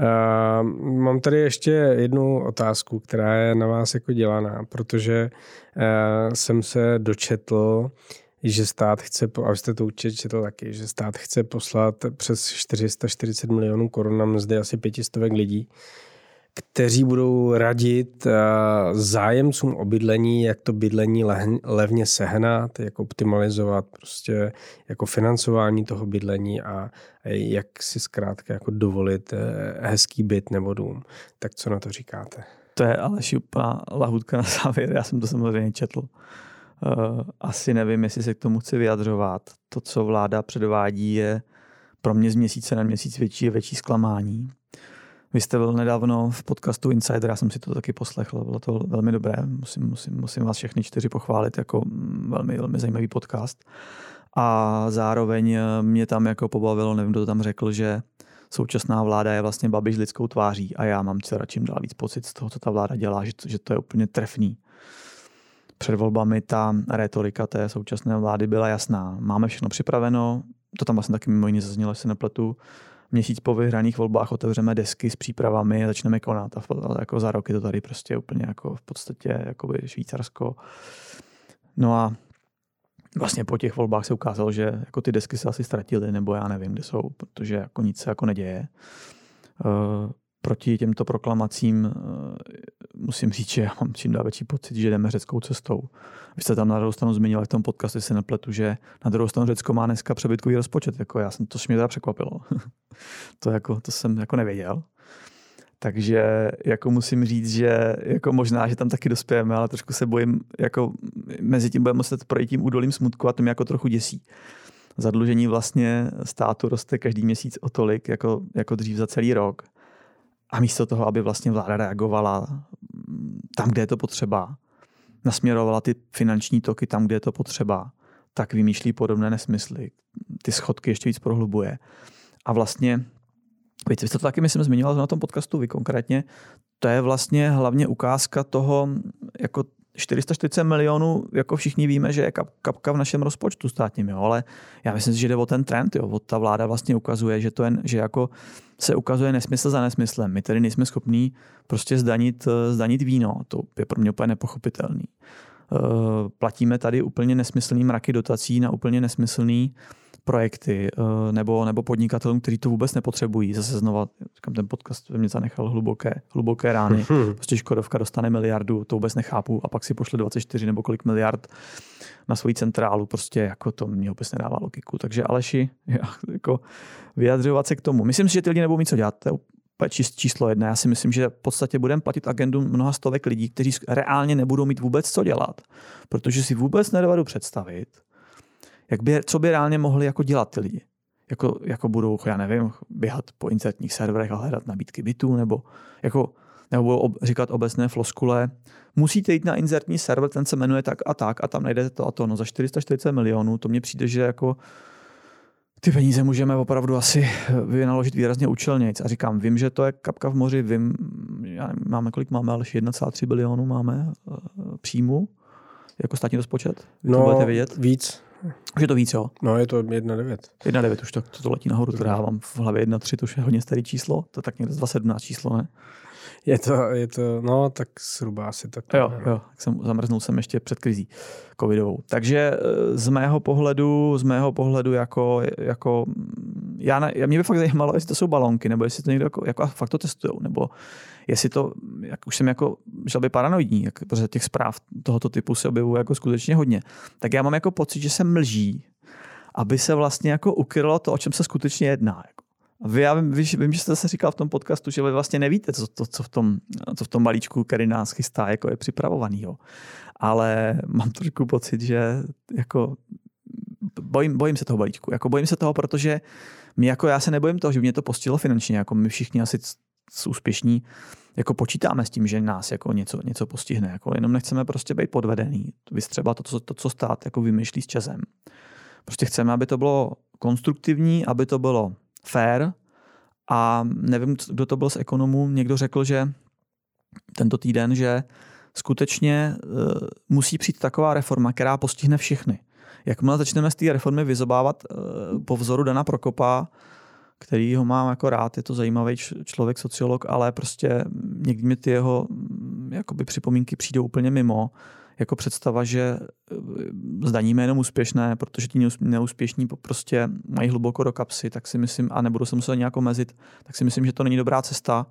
[SPEAKER 1] Uh, mám tady ještě jednu otázku, která je na vás jako dělaná, protože uh, jsem se dočetl, že stát chce, a jste to určitě četl taky, že stát chce poslat přes 440 milionů korun na mzdy asi pětistovek lidí, kteří budou radit eh, zájemcům o bydlení, jak to bydlení levně sehnat, jak optimalizovat prostě jako financování toho bydlení a jak si zkrátka jako dovolit eh, hezký byt nebo dům. Tak co na to říkáte?
[SPEAKER 2] To je ale šupa lahutka na závěr, já jsem to samozřejmě četl. Eh, asi nevím, jestli se k tomu chci vyjadřovat. To, co vláda předvádí, je pro mě z měsíce na měsíc větší a větší zklamání. Vy jste byl nedávno v podcastu Insider, já jsem si to taky poslechl, bylo to velmi dobré, musím, musím, musím vás všechny čtyři pochválit jako velmi, velmi zajímavý podcast. A zároveň mě tam jako pobavilo, nevím, kdo to tam řekl, že současná vláda je vlastně babiš lidskou tváří a já mám teda čím dál víc pocit z toho, co ta vláda dělá, že to, že to je úplně trefný před volbami ta retorika té současné vlády byla jasná. Máme všechno připraveno, to tam vlastně taky mimo jiné zaznělo, jestli nepletu. Měsíc po vyhraných volbách otevřeme desky s přípravami a začneme konat. A jako za roky to tady prostě úplně jako v podstatě jakoby Švýcarsko. No a vlastně po těch volbách se ukázalo, že jako ty desky se asi ztratily, nebo já nevím, kde jsou, protože jako nic se jako neděje. Uh, proti těmto proklamacím eh, musím říct, že já mám čím dál větší pocit, že jdeme řeckou cestou. Vy jste tam na druhou stranu zmínil v tom podcastu, si nepletu, že na druhou stranu Řecko má dneska přebytkový rozpočet. Jako já jsem, to mě teda překvapilo. to, jako, to jsem jako nevěděl. Takže jako musím říct, že jako možná, že tam taky dospějeme, ale trošku se bojím, jako mezi tím budeme muset projít tím údolím smutku a to mě jako trochu děsí. Zadlužení vlastně státu roste každý měsíc o tolik, jako, jako dřív za celý rok. A místo toho, aby vlastně vláda reagovala tam, kde je to potřeba, nasměrovala ty finanční toky tam, kde je to potřeba, tak vymýšlí podobné nesmysly. Ty schodky ještě víc prohlubuje. A vlastně, víte, vy jste to taky, myslím, zmiňoval na tom podcastu vy konkrétně, to je vlastně hlavně ukázka toho, jako 440 milionů, jako všichni víme, že je kapka v našem rozpočtu státním, jo, ale já myslím, že jde o ten trend, jo, ta vláda vlastně ukazuje, že to je, že jako se ukazuje nesmysl za nesmyslem. My tedy nejsme schopní prostě zdanit, zdanit víno, to je pro mě úplně nepochopitelný. Eh, platíme tady úplně nesmyslný mraky dotací na úplně nesmyslný projekty eh, nebo, nebo podnikatelům, kteří to vůbec nepotřebují. Zase znova, říkám, ten podcast ve mě zanechal hluboké, hluboké rány. Prostě Škodovka dostane miliardu, to vůbec nechápu, a pak si pošle 24 nebo kolik miliard na svoji centrálu. Prostě jako to mě vůbec nedává logiku. Takže Aleši, jako vyjadřovat se k tomu. Myslím si, že ty lidi nebudou mít co dělat. To je číslo jedna. Já si myslím, že v podstatě budeme platit agendu mnoha stovek lidí, kteří reálně nebudou mít vůbec co dělat, protože si vůbec nedovedu představit, jak by, co by reálně mohli jako dělat ty lidi. Jako, jako budou, já nevím, běhat po insertních serverech a hledat nabídky bytů, nebo jako nebo budou ob, říkat obecné floskule. Musíte jít na insertní server, ten se jmenuje tak a tak a tam najdete to a to. No za 440 milionů, to mně přijde, že jako ty peníze můžeme opravdu asi vynaložit výrazně účelnějc. A říkám, vím, že to je kapka v moři, vím, já nevím, máme kolik máme, ale 1,3 bilionu máme uh, příjmu jako státní rozpočet.
[SPEAKER 1] Vy no, to budete vědět? víc.
[SPEAKER 2] Už je to víc, jo?
[SPEAKER 1] No, je to 1,9.
[SPEAKER 2] 1,9, už to, to, to letí nahoru, teda já mám v hlavě 1,3, to už je hodně starý číslo, to je tak někde 2,17 číslo, ne?
[SPEAKER 1] Je to, je to, no tak zhruba asi tak.
[SPEAKER 2] Jo, no. jo, tak jsem, zamrznul jsem ještě před krizí covidovou. Takže eh, z mého pohledu, z mého pohledu jako, jako já, ne, mě by fakt zajímalo, jestli to jsou balonky, nebo jestli to někdo jako, jako fakt to testujou, nebo jestli to, jak už jsem jako, žel by paranoidní, jak, protože těch zpráv tohoto typu se objevuje jako skutečně hodně, tak já mám jako pocit, že se mlží, aby se vlastně jako ukrylo to, o čem se skutečně jedná. Jako. Vy, já vím, vím, vím, že jste se říkal v tom podcastu, že vy vlastně nevíte, co, to, co, v, tom, co v tom balíčku, který nás chystá, jako je připravovaný. Jo. Ale mám trošku pocit, že jako bojím, bojím se toho balíčku. Jako bojím se toho, protože mě jako já se nebojím toho, že mě to postihlo finančně, jako my všichni asi úspěšní, jako počítáme s tím, že nás jako něco, něco postihne, jako jenom nechceme prostě být podvedený. Vystřeba to, to, co stát jako vymýšlí s časem. Prostě chceme, aby to bylo konstruktivní, aby to bylo fair a nevím, kdo to byl z ekonomů, někdo řekl, že tento týden, že skutečně uh, musí přijít taková reforma, která postihne všechny. Jakmile začneme z té reformy vyzobávat uh, po vzoru Dana Prokopa, který ho mám jako rád, je to zajímavý člověk, sociolog, ale prostě někdy mi ty jeho jakoby připomínky přijdou úplně mimo, jako představa, že eh, zdaníme jenom úspěšné, protože ti neúspěšní prostě mají hluboko do kapsy, tak si myslím, a nebudu se muset nějak omezit, tak si myslím, že to není dobrá cesta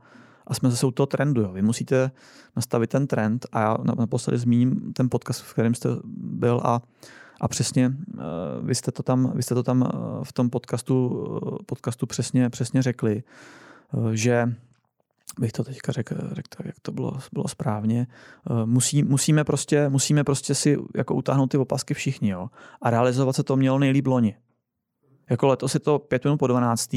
[SPEAKER 2] a jsme zase u toho trendu. Jo. Vy musíte nastavit ten trend a já naposledy zmíním ten podcast, v kterém jste byl a a přesně eh, vy jste to tam, vy jste to tam eh, v tom podcastu, podcastu přesně, přesně řekli, že bych to teďka řekl, řekl tak, jak to bylo, bylo správně. Eh, musí, musíme, prostě, musíme prostě si jako utáhnout ty opasky všichni jo? a realizovat se to mělo nejlíp loni. Jako letos je to pět minut po 12.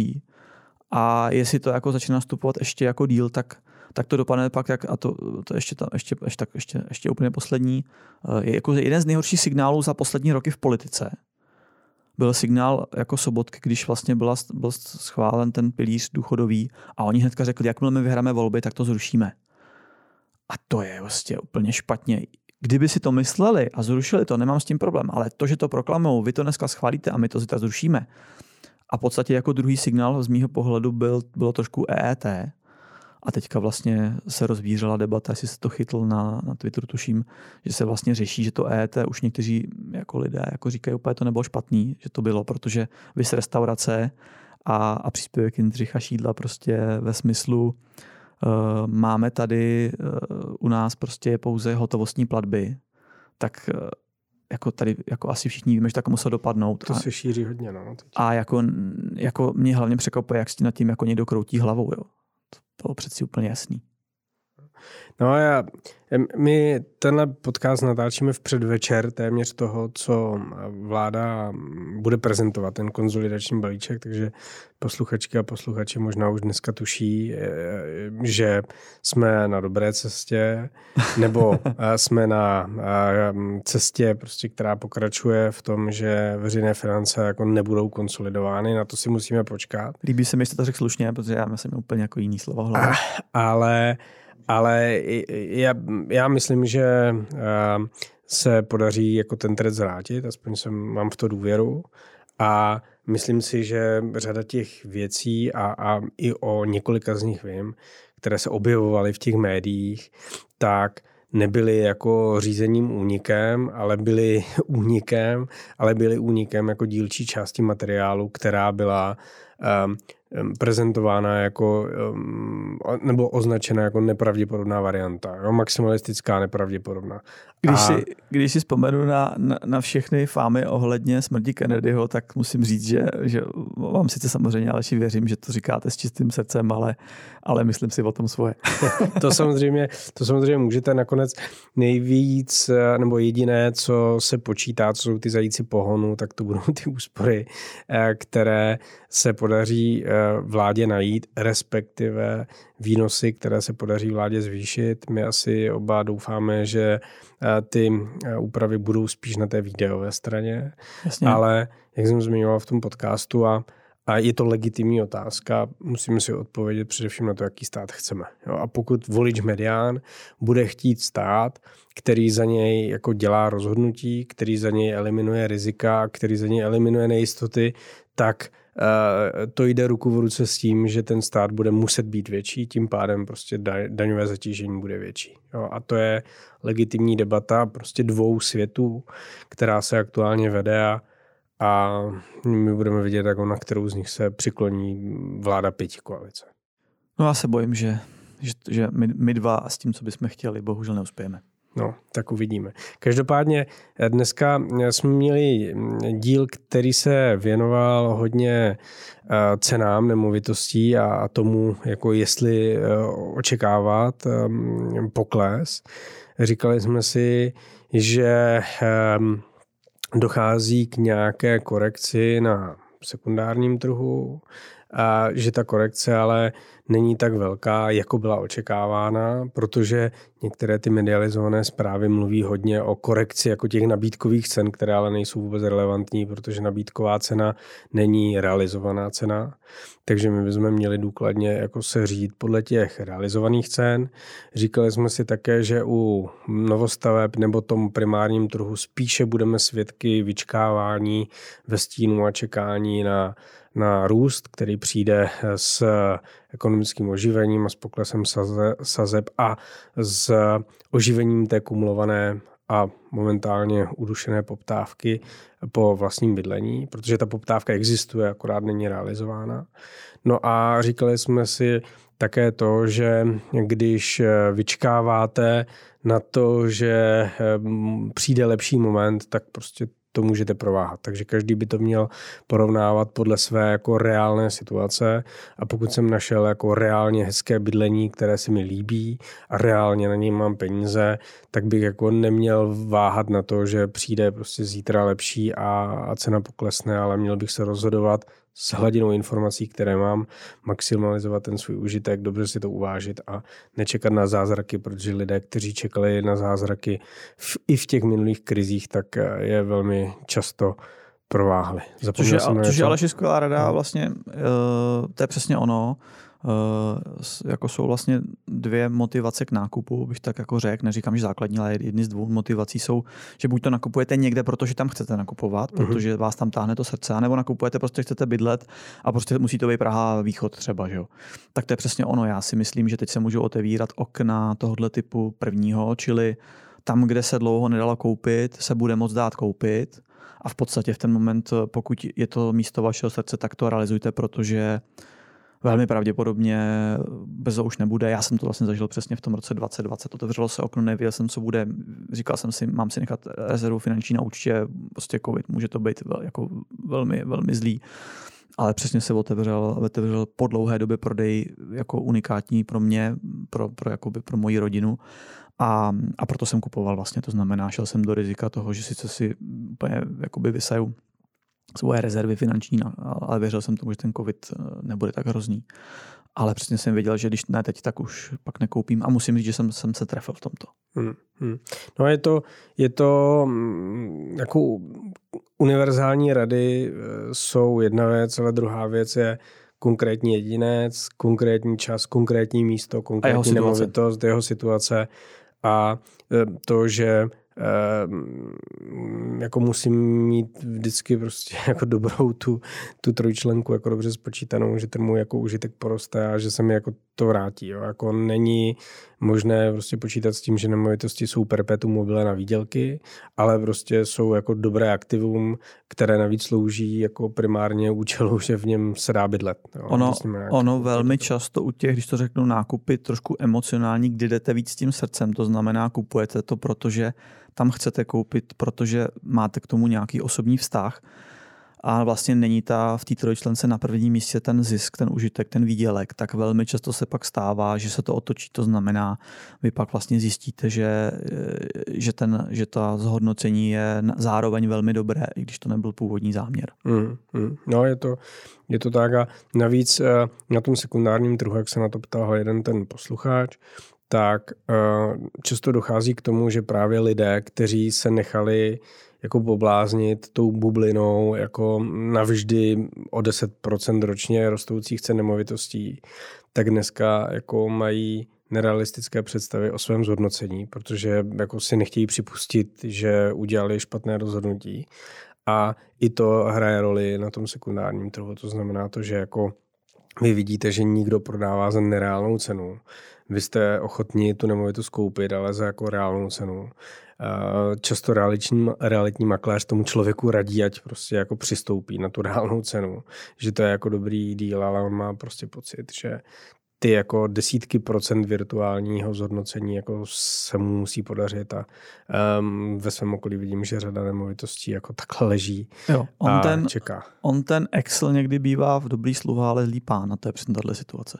[SPEAKER 2] A jestli to jako začíná stupovat ještě jako díl, tak, tak to dopadne pak, jak, a to, to ještě, tam, ještě, ještě, ještě, ještě úplně poslední, eh, je jako jeden z nejhorších signálů za poslední roky v politice byl signál jako sobotky, když vlastně byla, byl schválen ten pilíř důchodový a oni hnedka řekli, jakmile my vyhráme volby, tak to zrušíme. A to je vlastně úplně špatně. Kdyby si to mysleli a zrušili to, nemám s tím problém, ale to, že to proklamují, vy to dneska schválíte a my to zítra zrušíme. A v podstatě jako druhý signál z mýho pohledu byl, bylo trošku EET, a teďka vlastně se rozvířila debata, jestli se to chytl na, na Twitteru, tuším, že se vlastně řeší, že to EET už někteří jako lidé jako říkají, úplně to nebylo špatný, že to bylo, protože vys restaurace a, a příspěvek Jindřicha Šídla prostě ve smyslu uh, máme tady uh, u nás prostě pouze hotovostní platby, tak uh, jako tady jako asi všichni víme, že tak musel dopadnout.
[SPEAKER 1] To a, se šíří hodně, no. Teď.
[SPEAKER 2] A jako, jako mě hlavně překvapuje, jak si nad tím jako někdo kroutí hlavou, jo. To bylo přeci úplně jasný.
[SPEAKER 1] No já, my tenhle podcast natáčíme v předvečer téměř toho, co vláda bude prezentovat, ten konzolidační balíček, takže posluchačky a posluchači možná už dneska tuší, eh, že jsme na dobré cestě, nebo eh, jsme na cestě, prostě, která pokračuje v tom, že veřejné finance jako nebudou konsolidovány, na to si musíme počkat.
[SPEAKER 2] Líbí se mi, že to řekl slušně, protože já jsem úplně jako jiný hlavě.
[SPEAKER 1] Ale ale já, já myslím, že eh, se podaří jako ten trend zvrátit, aspoň jsem, mám v to důvěru. A myslím si, že řada těch věcí a, a i o několika z nich vím, které se objevovaly v těch médiích, tak nebyly jako řízením únikem, ale byly únikem, ale byly únikem jako dílčí části materiálu, která byla um, prezentována jako, nebo označena jako nepravděpodobná varianta, jo? maximalistická nepravděpodobná.
[SPEAKER 2] Když, a... si, když si vzpomenu na, na, na všechny fámy ohledně smrti Kennedyho, tak musím říct, že, že vám sice samozřejmě ale věřím, že to říkáte s čistým srdcem, ale, ale myslím si o tom svoje.
[SPEAKER 1] to, samozřejmě, to samozřejmě můžete nakonec nejvíc, nebo jediné, co se počítá, co jsou ty zajíci pohonu, tak to budou ty úspory, eh, které se podaří eh, vládě najít, respektive výnosy, které se podaří vládě zvýšit. My asi oba doufáme, že eh, ty eh, úpravy budou spíš na té videové straně, Jasně. ale jak jsem zmiňoval v tom podcastu a a je to legitimní otázka, musíme si odpovědět především na to, jaký stát chceme. Jo, a pokud volič medián bude chtít stát, který za něj jako dělá rozhodnutí, který za něj eliminuje rizika, který za něj eliminuje nejistoty, tak to jde ruku v ruce s tím, že ten stát bude muset být větší, tím pádem prostě daňové zatížení bude větší. Jo, a to je legitimní debata prostě dvou světů, která se aktuálně vede a, a my budeme vidět, jako na kterou z nich se přikloní vláda pěti koalice.
[SPEAKER 2] No já se bojím, že, že, že my, my dva s tím, co bychom chtěli, bohužel neuspějeme.
[SPEAKER 1] No, tak uvidíme. Každopádně eh, dneska eh, jsme měli mm, díl, který se věnoval hodně eh, cenám nemovitostí a tomu, jako jestli očekávat ehm, pokles. Říkali jsme si, že ehm, dochází k nějaké korekci na sekundárním trhu a že ta korekce ale není tak velká, jako byla očekávána, protože některé ty medializované zprávy mluví hodně o korekci jako těch nabídkových cen, které ale nejsou vůbec relevantní, protože nabídková cena není realizovaná cena. Takže my bychom měli důkladně jako se řídit podle těch realizovaných cen. Říkali jsme si také, že u novostaveb nebo tom primárním trhu spíše budeme svědky vyčkávání ve stínu a čekání na na růst, který přijde s ekonomickým oživením a s poklesem sazeb a s oživením té kumulované a momentálně udušené poptávky po vlastním bydlení, protože ta poptávka existuje, akorát není realizována. No a říkali jsme si také to, že když vyčkáváte na to, že přijde lepší moment, tak prostě to můžete prováhat. Takže každý by to měl porovnávat podle své jako reálné situace a pokud jsem našel jako reálně hezké bydlení, které se mi líbí a reálně na něj mám peníze, tak bych jako neměl váhat na to, že přijde prostě zítra lepší a, a cena poklesne, ale měl bych se rozhodovat s hladinou informací, které mám, maximalizovat ten svůj užitek, dobře si to uvážit a nečekat na zázraky, protože lidé, kteří čekali na zázraky v, i v těch minulých krizích, tak eh, je velmi často prováhli.
[SPEAKER 2] Což je, což je ale skvělá rada, no. vlastně uh, to je přesně ono. Uh, jako jsou vlastně dvě motivace k nákupu, bych tak jako řekl, neříkám, že základní, ale jedny z dvou motivací jsou, že buď to nakupujete někde, protože tam chcete nakupovat, uh-huh. protože vás tam táhne to srdce, anebo nakupujete, protože chcete bydlet a prostě musí to být Praha východ třeba, že jo. Tak to je přesně ono. Já si myslím, že teď se můžou otevírat okna tohoto typu prvního, čili tam, kde se dlouho nedalo koupit, se bude moc dát koupit a v podstatě v ten moment, pokud je to místo vašeho srdce, tak to realizujte, protože velmi pravděpodobně brzo už nebude. Já jsem to vlastně zažil přesně v tom roce 2020. Otevřelo se okno, nevěděl jsem, co bude. Říkal jsem si, mám si nechat rezervu finanční na účtě, prostě covid, může to být jako velmi, velmi zlý. Ale přesně se otevřel, otevřel po dlouhé době prodej jako unikátní pro mě, pro, pro, jakoby pro moji rodinu. A, a proto jsem kupoval vlastně, to znamená, šel jsem do rizika toho, že sice si úplně jakoby vysaju svoje rezervy finanční, ale věřil jsem tomu, že ten covid eh, nebude tak hrozný. Ale přesně jsem věděl, že když ne teď, tak už pak nekoupím a musím říct, že jsem, jsem se trefil v tomto. Hmm,
[SPEAKER 1] hmm. No je to, je to mm, jako univerzální rady eh, jsou jedna věc, ale druhá věc je konkrétní jedinec, konkrétní čas, konkrétní místo, konkrétní jeho nemovitost, jeho situace a eh, to, že jako musím mít vždycky prostě jako dobrou tu, tu trojčlenku jako dobře spočítanou, že ten můj jako užitek poroste a že se mi jako to vrátí. Jo. Jako není možné prostě počítat s tím, že nemovitosti jsou perpetuum mobile na výdělky, ale prostě jsou jako dobré aktivum, které navíc slouží jako primárně účelu, že v něm se dá bydlet. Jo.
[SPEAKER 2] Ono, ono velmi často u těch, když to řeknu, nákupy trošku emocionální, kdy jdete víc s tím srdcem, to znamená kupujete to, protože tam chcete koupit, protože máte k tomu nějaký osobní vztah a vlastně není ta v té trojčlence na prvním místě ten zisk, ten užitek, ten výdělek, tak velmi často se pak stává, že se to otočí. To znamená, vy pak vlastně zjistíte, že, že, ten, že ta zhodnocení je zároveň velmi dobré, i když to nebyl původní záměr.
[SPEAKER 1] Mm, mm. No je to, je to tak a navíc eh, na tom sekundárním trhu, jak se na to ptal jeden ten posluchač, tak eh, často dochází k tomu, že právě lidé, kteří se nechali jako pobláznit tou bublinou jako navždy o 10% ročně rostoucích cen nemovitostí, tak dneska jako mají nerealistické představy o svém zhodnocení, protože jako si nechtějí připustit, že udělali špatné rozhodnutí. A i to hraje roli na tom sekundárním trhu. To znamená to, že jako vy vidíte, že nikdo prodává za nereálnou cenu. Vy jste ochotní tu nemovitost koupit, ale za jako reálnou cenu. Často realitní, realitní makléř tomu člověku radí, ať prostě jako přistoupí na tu reálnou cenu, že to je jako dobrý díl, ale on má prostě pocit, že ty jako desítky procent virtuálního zhodnocení jako se mu musí podařit a um, ve svém okolí vidím, že řada nemovitostí jako takhle leží jo, on a
[SPEAKER 2] ten,
[SPEAKER 1] čeká.
[SPEAKER 2] On ten Excel někdy bývá v dobrý sluha, ale zlý pán a to je přesně tato situace.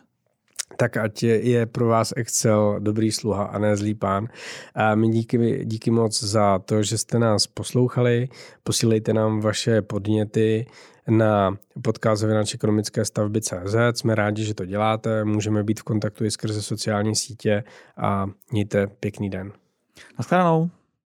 [SPEAKER 1] Tak ať je, pro vás Excel dobrý sluha a ne zlý pán. A my díky, díky moc za to, že jste nás poslouchali. Posílejte nám vaše podněty na podcast ekonomické stavby CZ. Jsme rádi, že to děláte. Můžeme být v kontaktu i skrze sociální sítě a mějte pěkný den.
[SPEAKER 2] Naschledanou.